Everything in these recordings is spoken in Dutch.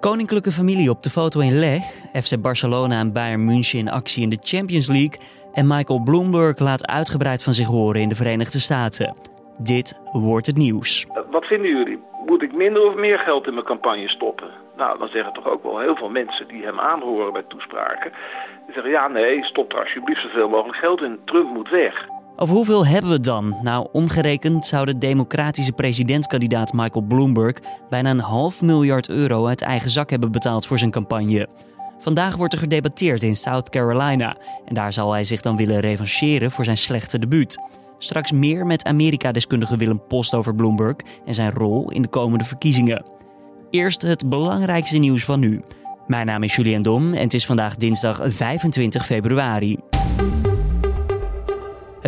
Koninklijke familie op de foto in Leg, FC Barcelona en Bayern München in actie in de Champions League en Michael Bloomberg laat uitgebreid van zich horen in de Verenigde Staten. Dit wordt het nieuws. Wat vinden jullie? Moet ik minder of meer geld in mijn campagne stoppen? Nou, dan zeggen toch ook wel heel veel mensen die hem aanhoren bij toespraken. Die zeggen ja, nee, stop er alsjeblieft zoveel mogelijk geld in. Trump moet weg. Over hoeveel hebben we het dan? Nou, omgerekend zou de democratische presidentskandidaat Michael Bloomberg bijna een half miljard euro uit eigen zak hebben betaald voor zijn campagne. Vandaag wordt er gedebatteerd in South Carolina en daar zal hij zich dan willen revancheren voor zijn slechte debuut. Straks meer met Amerika-deskundige Willem Post over Bloomberg en zijn rol in de komende verkiezingen. Eerst het belangrijkste nieuws van nu. Mijn naam is Julian Dom en het is vandaag dinsdag 25 februari.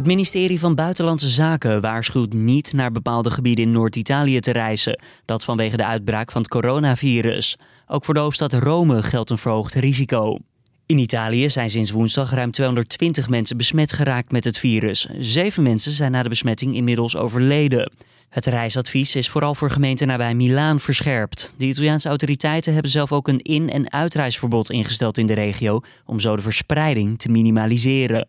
Het ministerie van Buitenlandse Zaken waarschuwt niet naar bepaalde gebieden in Noord-Italië te reizen. Dat vanwege de uitbraak van het coronavirus. Ook voor de hoofdstad Rome geldt een verhoogd risico. In Italië zijn sinds woensdag ruim 220 mensen besmet geraakt met het virus. Zeven mensen zijn na de besmetting inmiddels overleden. Het reisadvies is vooral voor gemeenten nabij Milaan verscherpt. De Italiaanse autoriteiten hebben zelf ook een in- en uitreisverbod ingesteld in de regio om zo de verspreiding te minimaliseren.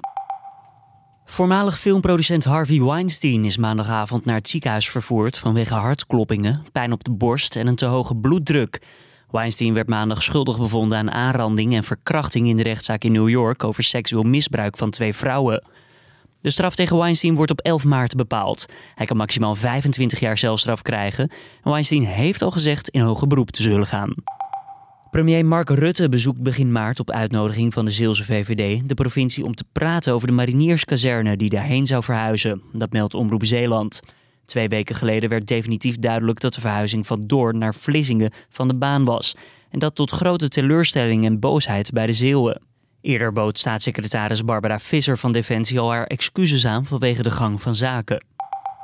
Voormalig filmproducent Harvey Weinstein is maandagavond naar het ziekenhuis vervoerd vanwege hartkloppingen, pijn op de borst en een te hoge bloeddruk. Weinstein werd maandag schuldig bevonden aan aanranding en verkrachting in de rechtszaak in New York over seksueel misbruik van twee vrouwen. De straf tegen Weinstein wordt op 11 maart bepaald. Hij kan maximaal 25 jaar celstraf krijgen. En Weinstein heeft al gezegd in hoger beroep te zullen gaan. Premier Mark Rutte bezoekt begin maart op uitnodiging van de Zeelse VVD de provincie om te praten over de marinierskazerne die daarheen zou verhuizen. Dat meldt Omroep Zeeland. Twee weken geleden werd definitief duidelijk dat de verhuizing van Doorn naar Vlissingen van de baan was. En dat tot grote teleurstelling en boosheid bij de Zeeuwen. Eerder bood staatssecretaris Barbara Visser van Defensie al haar excuses aan vanwege de gang van zaken.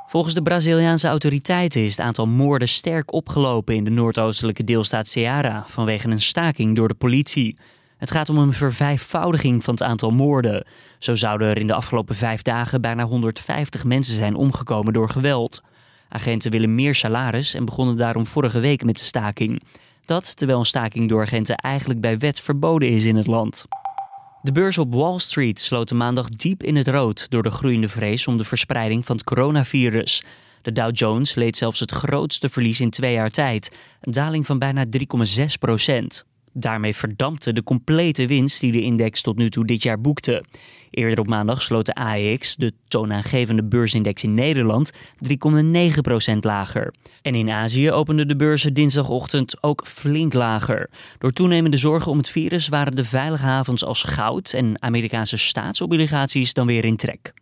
Volgens de Braziliaanse autoriteiten is het aantal moorden sterk opgelopen in de noordoostelijke deelstaat Ceará vanwege een staking door de politie. Het gaat om een vervijfvoudiging van het aantal moorden. Zo zouden er in de afgelopen vijf dagen bijna 150 mensen zijn omgekomen door geweld. Agenten willen meer salaris en begonnen daarom vorige week met de staking. Dat terwijl een staking door agenten eigenlijk bij wet verboden is in het land. De beurs op Wall Street sloot maandag diep in het rood door de groeiende vrees om de verspreiding van het coronavirus. De Dow Jones leed zelfs het grootste verlies in twee jaar tijd, een daling van bijna 3,6 procent. Daarmee verdampte de complete winst die de index tot nu toe dit jaar boekte. Eerder op maandag sloot de AEX, de toonaangevende beursindex in Nederland, 3,9% lager. En in Azië openden de beurzen dinsdagochtend ook flink lager. Door toenemende zorgen om het virus waren de veilige havens als goud en Amerikaanse staatsobligaties dan weer in trek.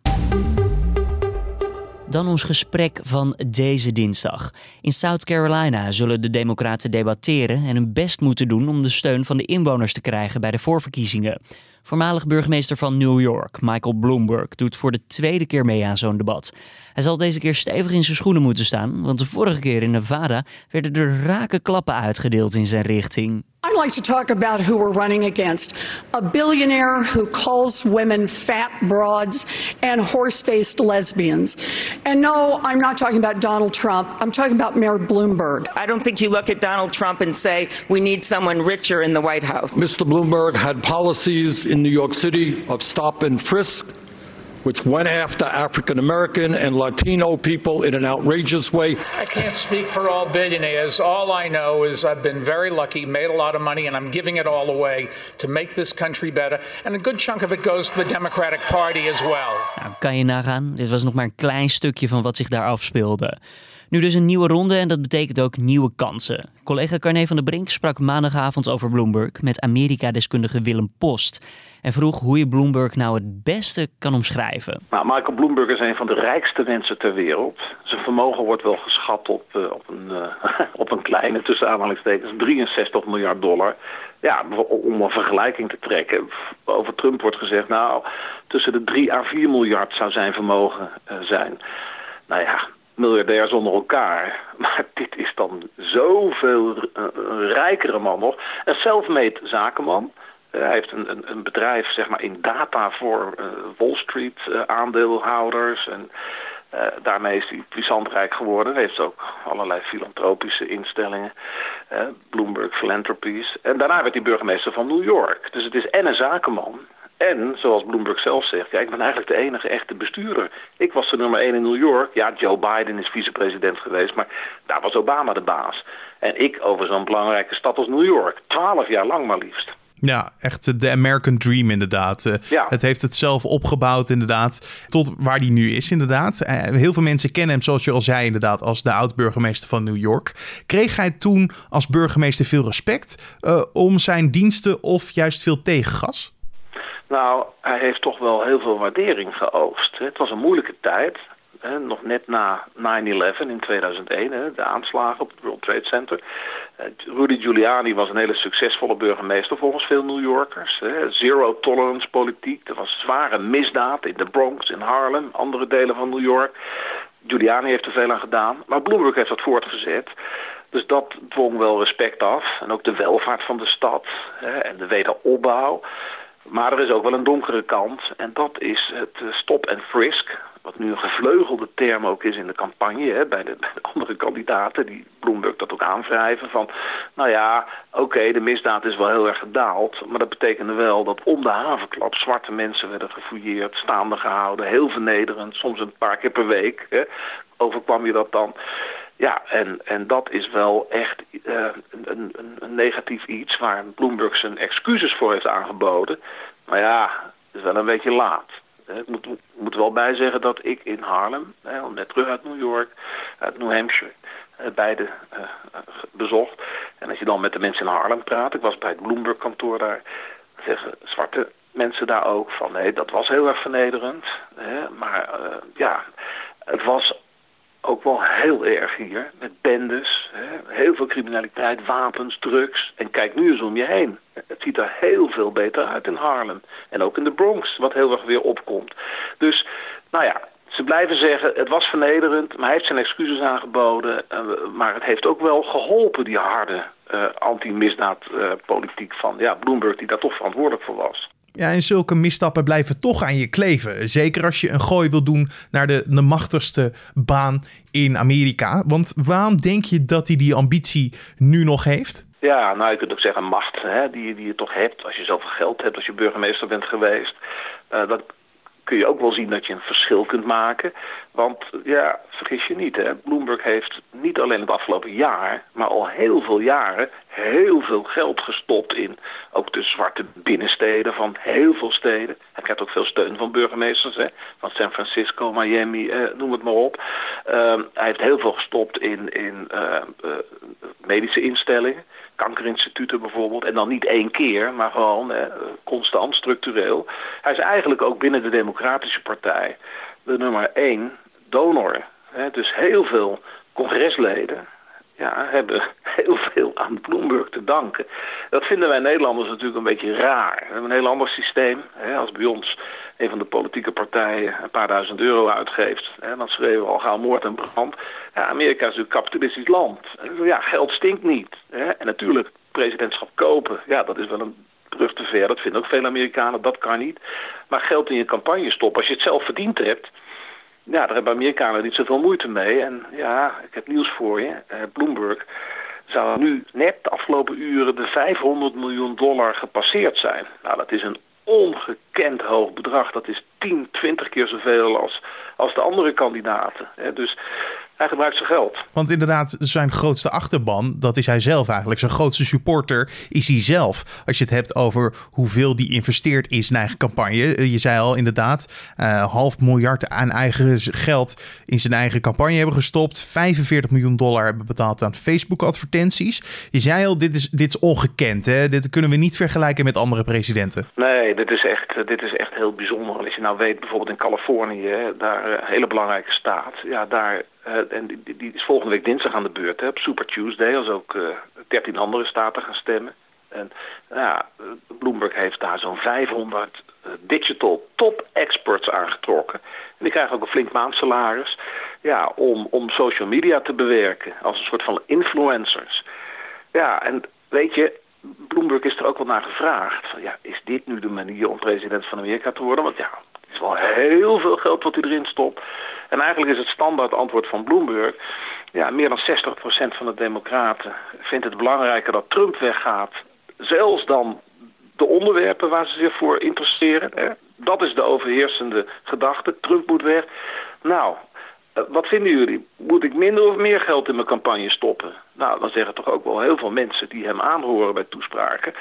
Dan ons gesprek van deze dinsdag. In South Carolina zullen de Democraten debatteren en hun best moeten doen om de steun van de inwoners te krijgen bij de voorverkiezingen. Voormalig burgemeester van New York, Michael Bloomberg, doet voor de tweede keer mee aan zo'n debat. Hij zal deze keer stevig in zijn schoenen moeten staan, want de vorige keer in Nevada werden er rake klappen uitgedeeld in zijn richting. I'd like to talk about who we're running against. A billionaire who calls women fat broads and horse faced lesbians. And no, I'm not talking about Donald Trump. I'm talking about Mayor Bloomberg. I don't think you look at Donald Trump and say, we need someone richer in the White House. Mr. Bloomberg had policies in New York City of stop and frisk which went after African American and Latino people in an outrageous way. I can't speak for all billionaires. All I know is I've been very lucky, made a lot of money, and I'm giving it all away to make this country better. And a good chunk of it goes to the Democratic Party as well. Nou, kan je nagaan? Dit was nog maar een klein stukje van wat zich daar afspeelde. Nu dus een nieuwe ronde en dat betekent ook nieuwe kansen. Collega Carne van der Brink sprak maandagavond over Bloomberg met Amerika-deskundige Willem Post. En vroeg hoe je Bloomberg nou het beste kan omschrijven. Nou, Michael Bloomberg is een van de rijkste mensen ter wereld. Zijn vermogen wordt wel geschat op, uh, op, een, uh, op een kleine, tussen aanhalingstekens, 63 miljard dollar. Ja, om een vergelijking te trekken. Over Trump wordt gezegd, nou, tussen de 3 à 4 miljard zou zijn vermogen uh, zijn. Nou ja, miljardairs onder elkaar. Maar dit is dan zoveel rijkere man nog. Een self-made zakenman. Uh, hij heeft een, een, een, bedrijf zeg maar, in data voor uh, Wall Street uh, aandeelhouders. En daarmee is hij puissant rijk geworden. Hij heeft ook allerlei filantropische instellingen. Bloomberg Philanthropies. En daarna werd hij burgemeester van New York. Dus het is en een zakenman en, zoals Bloomberg zelf zegt, ja, ik ben eigenlijk de enige echte bestuurder. Ik was de nummer één in New York. Ja, Joe Biden is vicepresident geweest, maar daar was Obama de baas. En ik over zo'n belangrijke stad als New York. Twaalf jaar lang maar liefst. Ja, echt de American Dream inderdaad. Eh, ja. Het heeft het zelf opgebouwd inderdaad, tot waar hij nu is inderdaad. Eh, heel veel mensen kennen hem, zoals je al zei inderdaad, als de oud-burgemeester van New York. Kreeg hij toen als burgemeester veel respect uh, om zijn diensten of juist veel tegengas? Nou, hij heeft toch wel heel veel waardering geoogst. Het was een moeilijke tijd. Nog net na 9-11 in 2001, de aanslagen op het World Trade Center. Eh, Rudy Giuliani was een hele succesvolle burgemeester volgens veel New Yorkers. Zero tolerance politiek. Er was zware misdaad in de Bronx, in Harlem, andere delen van New York. Giuliani heeft er veel aan gedaan. Maar Bloomberg heeft dat voortgezet. Dus dat dwong wel respect af. En ook de welvaart van de stad en de wederopbouw. Maar er is ook wel een donkere kant en dat is het eh, stop en frisk. Wat nu een gevleugelde term ook is in de campagne hè, bij, de, andere kandidaten die Bloomberg dat ook aanwrijven. Van nou ja, oké, de misdaad is wel heel erg gedaald. Maar dat betekende wel dat om de havenklap zwarte mensen werden gefouilleerd, staande gehouden, heel vernederend, soms een paar keer per week. Hè, overkwam je dat dan. Ja, en, en dat is wel echt uh, een, een, een, negatief iets waar Bloomberg zijn excuses voor heeft aangeboden. Maar ja, het is wel een beetje laat. Ik moet, moet wel bijzeggen dat ik in Harlem, net terug uit New York, uit New Hampshire, eh, beide uh, bezocht. En als je dan met de mensen in Harlem praat, ik was bij het Bloomberg kantoor daar, zeggen zwarte mensen daar ook van nee, dat was heel erg vernederend. Maar ja, het was ook wel heel erg hier. Met bendes, hè, heel veel criminaliteit, wapens, drugs. En kijk nu eens om je heen. Het ziet er heel veel beter uit in Harlem. En ook in de Bronx, wat heel erg weer opkomt. Dus, nou ja, ze blijven zeggen, het was vernederend, maar hij heeft zijn excuses aangeboden. Uh, maar het heeft ook wel geholpen, die harde uh, anti-misdaadpolitiek uh, van ja, Bloomberg, die daar toch verantwoordelijk voor was. Ja, en zulke misstappen blijven toch aan je kleven. Zeker als je een gooi wil doen naar de, machtigste baan in Amerika. Want waarom denk je dat hij die ambitie nu nog heeft? Ja, nou je kunt ook zeggen macht, hè, die, die je toch hebt als je zoveel geld hebt, als je burgemeester bent geweest. Uh, dat kun je ook wel zien dat je een verschil kunt maken. Want ja, vergis je niet, hè, Bloomberg heeft niet alleen het afgelopen jaar, maar al heel veel jaren heel veel geld gestopt in ook de zwarte binnensteden van heel veel steden. Hij krijgt ook veel steun van burgemeesters, hè, van San Francisco, Miami, eh, noem het maar op. Uh, hij heeft heel veel gestopt in, in uh, uh, medische instellingen kankerinstituten bijvoorbeeld. En dan niet één keer, maar gewoon eh, constant, structureel. Hij is eigenlijk ook binnen de Democratische Partij de nummer één donor. Hè? Dus heel veel congresleden ja, hebben heel veel aan Bloomberg te danken. Dat vinden wij Nederlanders natuurlijk een beetje raar. We hebben een heel ander systeem. Hè? Als bij ons een van de politieke partijen een paar duizend euro uitgeeft... Hè, dan schreeuwen we al gauw moord en brand. Ja, Amerika is natuurlijk kapitalistisch land. Ja, geld stinkt niet. Hè? En natuurlijk, presidentschap kopen, ja, dat is wel een brug te ver. Dat vinden ook veel Amerikanen, dat kan niet. Maar geld in je campagne stoppen, als je het zelf verdiend hebt... Ja, daar hebben Amerikanen niet zoveel moeite mee. En ja, ik heb nieuws voor je. Uh, Bloomberg zou nu net de afgelopen uren de 500 miljoen dollar gepasseerd zijn. Nou, dat is een ongekend hoog bedrag. Dat is 10, 20 keer zoveel als, als de andere kandidaten. Dus hij gebruikt zijn geld. Want inderdaad, zijn grootste achterban, dat is hij zelf eigenlijk. Zijn grootste supporter is hij zelf. Als je het hebt over hoeveel die investeert in zijn eigen campagne. Eh, je zei al inderdaad, uh, half miljard aan eigen geld in zijn eigen campagne hebben gestopt. 45 miljoen dollar hebben betaald aan Facebook-advertenties. Je zei al, dit is, dit is ongekend. Hè? Dit kunnen we niet vergelijken met andere presidenten. Nee, dit is echt, eh, dit is echt heel bijzonder. Als je nou weet, bijvoorbeeld in Californië, daar een hele belangrijke staat. Ja, daar uh, en die, die, is volgende week dinsdag aan de beurt, hè, op Super Tuesday, als ook uh, 13 andere staten gaan stemmen. En nou ja, Bloomberg heeft daar zo'n 500 uh, digital top experts aangetrokken. En die krijgen ook een flink maandsalaris ja, om, om social media te bewerken, als een soort van influencers. Ja, en weet je, Bloomberg is er ook wel naar gevraagd. Van, ja, is dit nu de manier om president van Amerika te worden? Want ja, is wel heel veel geld wat hij erin stopt. En eigenlijk is het standaard antwoord van Bloomberg... ja, meer dan 60% van de democraten vindt het belangrijker dat Trump weggaat... zelfs dan de onderwerpen waar ze zich voor interesseren. Hè? Dat is de overheersende gedachte. Trump moet weg. Nou, eh, wat vinden jullie? Moet ik minder of meer geld in mijn campagne stoppen? Nou, dan zeggen toch ook wel heel veel mensen die hem aanhoren bij toespraken.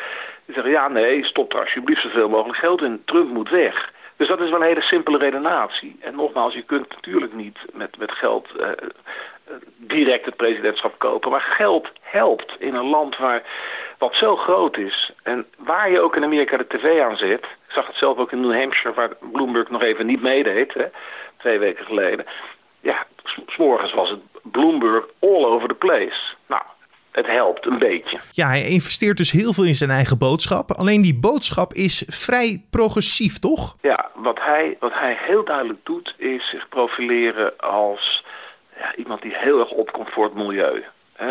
Die zeggen, ja nee, stop er alsjeblieft zoveel mogelijk geld in. Trump moet weg. Dus dat is wel een hele simpele redenatie. En nogmaals, je kunt natuurlijk niet met, met geld uh, direct het presidentschap kopen. Maar geld helpt in een land waar, wat zo groot is. En waar je ook in Amerika de tv aan zet. Ik zag het zelf ook in New Hampshire, waar Bloomberg nog even niet meedeed. Hè, twee weken geleden ja, s'morgens was het Bloomberg all over the place. Nou, het helpt een beetje. Ja, hij investeert dus heel veel in zijn eigen boodschap. Alleen die boodschap is vrij progressief, toch? Ja, wat hij, wat hij heel duidelijk doet is zich profileren als ja, iemand die heel erg opkomt voor het milieu.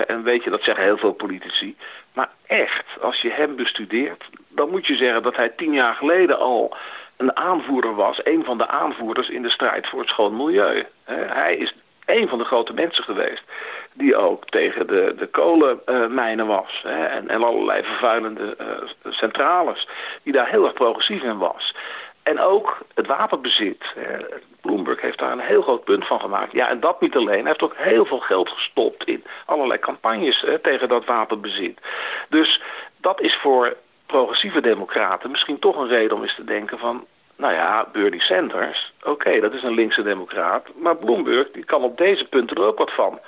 En weet je, dat zeggen heel veel politici. Maar echt, als je hem bestudeert, dan moet je zeggen dat hij tien jaar geleden al een aanvoerder was, een van de aanvoerders in de strijd voor het schoon milieu. Hij is een van de grote mensen geweest die ook tegen de, de kolenmijnen was hè, en, en allerlei vervuilende uh, centrales, die daar heel erg progressief in was. En ook het wapenbezit. Bloomberg heeft daar een heel groot punt van gemaakt. Ja, en dat niet alleen. Hij heeft ook heel veel geld gestopt in allerlei campagnes hè, tegen dat wapenbezit. Dus dat is voor progressieve democraten misschien toch een reden om eens te denken van... Nou ja, Bernie Sanders, oké, dat is een linkse democraat. Maar Bloomberg die kan op deze punten er ook wat van.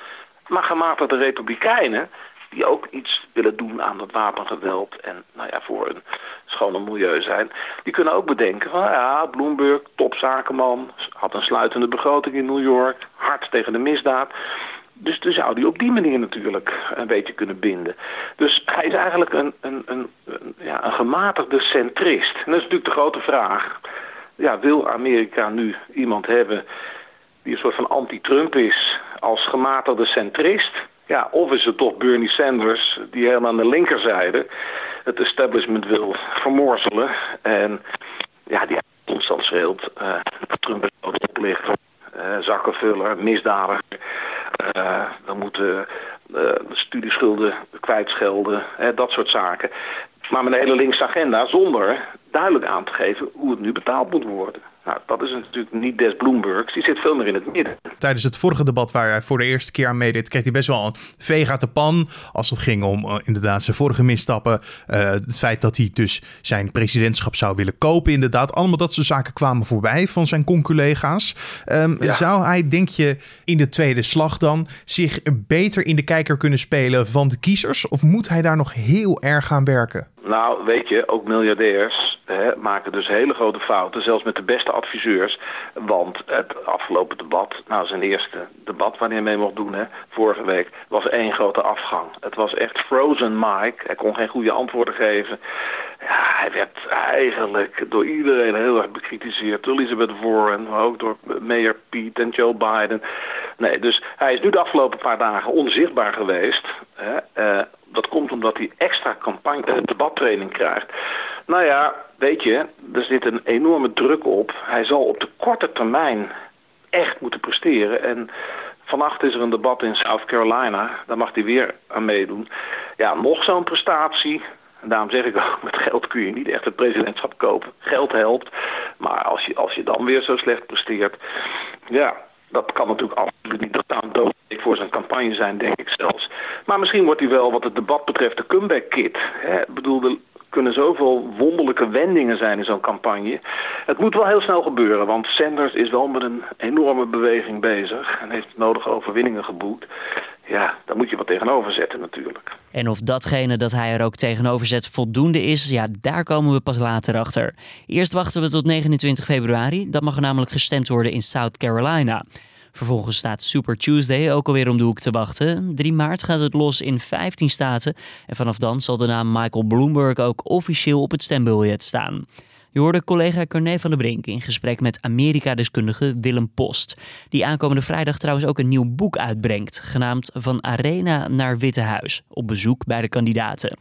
Maar gematigde republikeinen, die ook iets willen doen aan het wapengeweld... en nou ja, voor een schone milieu zijn... die kunnen ook bedenken van ja, Bloomberg, topzakenman... had een sluitende begroting in New York, hard tegen de misdaad... Dus dan zou die op die manier natuurlijk een beetje kunnen binden. Dus hij is eigenlijk een, een, een, een, ja, een gematigde centrist. En dat is natuurlijk de grote vraag. Ja, wil Amerika nu iemand hebben die een soort van anti-Trump is als gematigde centrist? Ja, of is het toch Bernie Sanders die helemaal aan de linkerzijde het establishment wil vermorzelen. En ja, die constant schreeuwt, uh, Trump is oplichter, uh, zakkenvuller, misdadiger. Uh, dan moeten uh, studieschulden kwijtschelden, dat soort zaken. Maar met een hele linkse agenda zonder duidelijk aan te geven hoe het nu betaald moet worden. Nou, dat is natuurlijk niet Des Bloombergs. Die zit veel meer in het midden. Tijdens het vorige debat waar hij voor de eerste keer aan meedeed... kreeg hij best wel een veeg uit de pan. Als het ging om uh, inderdaad zijn vorige misstappen. Uh, het feit dat hij dus zijn presidentschap zou willen kopen inderdaad. Allemaal dat soort zaken kwamen voorbij van zijn conculega's. Um, ja. Zou hij, denk je, in de tweede slag dan... zich beter in de kijker kunnen spelen van de kiezers? Of moet hij daar nog heel erg aan werken? Nou, weet je, ook miljardairs hè, maken dus hele grote fouten, zelfs met de beste adviseurs. Want het afgelopen debat, nou zijn eerste debat waar hij mee mocht doen, hè, vorige week, was één grote afgang. Het was echt frozen Mike. Hij kon geen goede antwoorden geven. Ja, hij werd eigenlijk door iedereen heel erg bekritiseerd. Elizabeth Warren, maar ook door Mayor Pete en Joe Biden. Nee, dus hij is nu de afgelopen paar dagen onzichtbaar geweest. Hè, dat komt omdat hij extra campagne, uh, debattraining krijgt. Nou ja, weet je, er zit een enorme druk op. Hij zal op de korte termijn echt moeten presteren. En vannacht is er een debat in South Carolina. Daar mag hij weer aan meedoen. Ja, nog zo'n prestatie. En daarom zeg ik ook, met geld kun je niet echt het presidentschap kopen. Geld helpt. Maar als je, als je dan weer zo slecht presteert... Ja, dat kan natuurlijk absoluut niet aan dood voor zijn campagne zijn, denk ik zelfs. Maar misschien wordt hij wel, wat het debat betreft, de comeback kid. Ik bedoel, er kunnen zoveel wonderlijke wendingen zijn in zo'n campagne. Het moet wel heel snel gebeuren, want Sanders is wel met een enorme beweging bezig... en heeft nodige overwinningen geboekt. Ja, daar moet je wat tegenover zetten natuurlijk. En of datgene dat hij er ook tegenover zet voldoende is, ja, daar komen we pas later achter. Eerst wachten we tot 29 februari. Dat mag er namelijk gestemd worden in South Carolina. Vervolgens staat Super Tuesday ook alweer om de hoek te wachten. 3 maart gaat het los in 15 staten. En vanaf dan zal de naam Michael Bloomberg ook officieel op het stembiljet staan. Je hoorde collega Corné van der Brink in gesprek met Amerika-deskundige Willem Post. Die aankomende vrijdag trouwens ook een nieuw boek uitbrengt, genaamd Van Arena naar Witte Huis, op bezoek bij de kandidaten.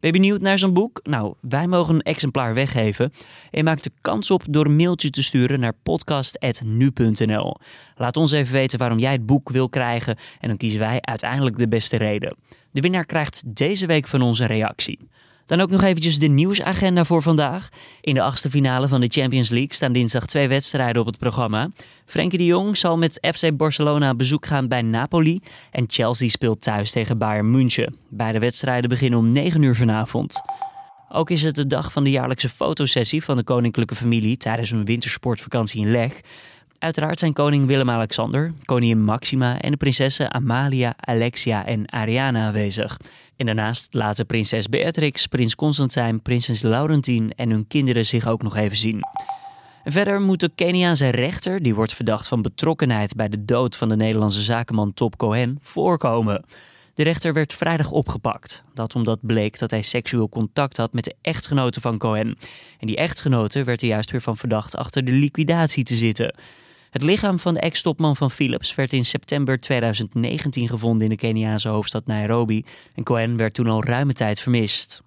Ben je benieuwd naar zo'n boek? Nou, wij mogen een exemplaar weggeven. En maakt de kans op door een mailtje te sturen naar podcast.nu.nl. Laat ons even weten waarom jij het boek wil krijgen en dan kiezen wij uiteindelijk de beste reden. De winnaar krijgt deze week van ons een reactie. Dan ook nog eventjes de nieuwsagenda voor vandaag. In de achtste finale van de Champions League staan dinsdag twee wedstrijden op het programma. Frenkie de Jong zal met FC Barcelona bezoek gaan bij Napoli. En Chelsea speelt thuis tegen Bayern München. Beide wedstrijden beginnen om 9 uur vanavond. Ook is het de dag van de jaarlijkse fotosessie van de koninklijke familie tijdens een wintersportvakantie in Leg. Uiteraard zijn koning Willem-Alexander, koningin Maxima en de prinsessen Amalia, Alexia en Ariana aanwezig. En daarnaast laten prinses Beatrix, prins Constantijn, prinses Laurentien en hun kinderen zich ook nog even zien. Verder moet de Keniaanse rechter, die wordt verdacht van betrokkenheid bij de dood van de Nederlandse zakenman Top Cohen, voorkomen. De rechter werd vrijdag opgepakt. Dat omdat bleek dat hij seksueel contact had met de echtgenote van Cohen. En die echtgenote werd er juist weer van verdacht achter de liquidatie te zitten. Het lichaam van de ex-topman van Philips werd in september 2019 gevonden in de Keniaanse hoofdstad Nairobi. En Cohen werd toen al ruime tijd vermist.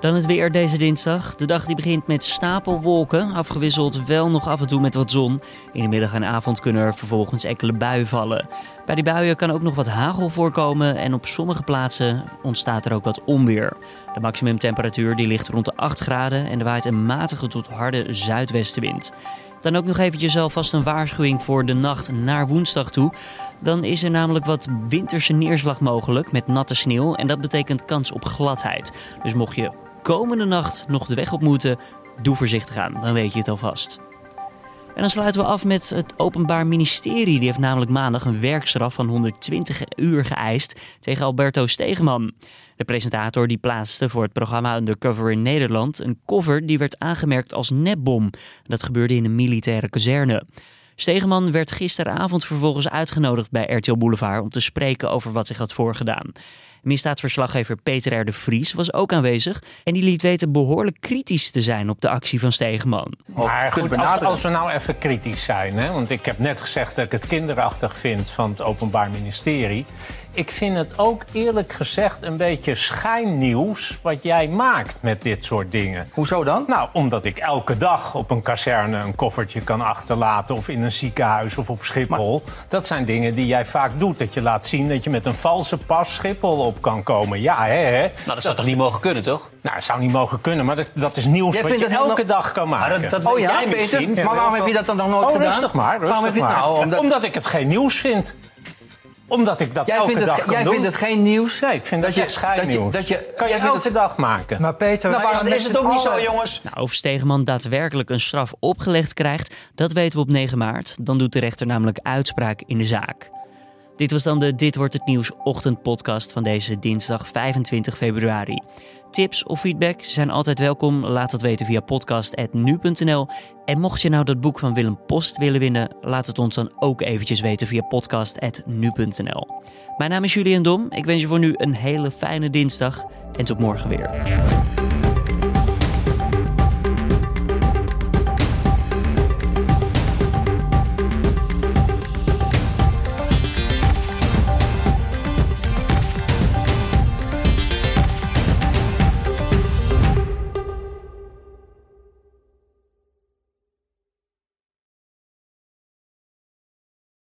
Dan het weer deze dinsdag. De dag die begint met stapelwolken, afgewisseld wel nog af en toe met wat zon. In de middag en avond kunnen er vervolgens enkele buien vallen. Bij die buien kan ook nog wat hagel voorkomen en op sommige plaatsen ontstaat er ook wat onweer. De maximumtemperatuur die ligt rond de 8 graden en er waait een matige tot harde zuidwestenwind. Dan ook nog eventjes alvast een waarschuwing voor de nacht naar woensdag toe. Dan is er namelijk wat winterse neerslag mogelijk met natte sneeuw en dat betekent kans op gladheid. Dus mocht je komende nacht nog de weg op moeten, doe voorzichtig aan, dan weet je het alvast. En dan sluiten we af met het Openbaar Ministerie. Die heeft namelijk maandag een werkstraf van 120 uur geëist tegen Alberto Stegeman. De presentator die plaatste voor het programma Undercover in Nederland een cover die werd aangemerkt als nepbom. Dat gebeurde in een militaire kazerne. Stegeman werd gisteravond vervolgens uitgenodigd bij RTL Boulevard om te spreken over wat zich had voorgedaan. Misdaadverslaggever Peter R. de Vries was ook aanwezig en die liet weten behoorlijk kritisch te zijn op de actie van Stegeman. Maar goed, als, als, we nou even kritisch zijn, hè, want ik heb net gezegd dat ik het kinderachtig vind van het Openbaar Ministerie ik vind het ook eerlijk gezegd een beetje schijnnieuws wat jij maakt met dit soort dingen. Hoezo dan? Nou, omdat ik elke dag op een kazerne een koffertje kan achterlaten of in een ziekenhuis of op Schiphol. Dat zijn dingen die jij vaak doet. Dat je laat zien dat je met een valse pas Schiphol op kan komen. Ja, hè? hè? Nou, dat zou toch niet mogen kunnen, toch? Nou, dat zou niet mogen kunnen, maar dat, dat is nieuws wat je elke dag kan maken. Maar dat, oh ja, Peter? Maar waarom heb je dat dan nog nooit oh, gedaan? rustig maar, rustig maar. Nou, omdat... omdat ik het geen nieuws vind omdat ik dat jij elke vindt dag het, Jij doen. vindt het geen nieuws? Nee, ik vind dat, dat je schijnnieuws. Dat je, kan je elke het... dag maken. Maar Peter, nou, is, is, het ook niet zo, jongens? Nou, of Stegeman daadwerkelijk een straf opgelegd krijgt, dat weten we op 9 maart. Dan doet de rechter namelijk uitspraak in de zaak. Dit was dan de Dit wordt het nieuws ochtendpodcast van deze dinsdag 25 februari. Tips of feedback zijn altijd welkom. Laat het weten via podcast.nu.nl. En mocht je nou dat boek van Willem Post willen winnen, laat het ons dan ook eventjes weten via podcast.nu.nl. Mijn naam is Julian Dom. Ik wens je voor nu een hele fijne dinsdag en tot morgen weer.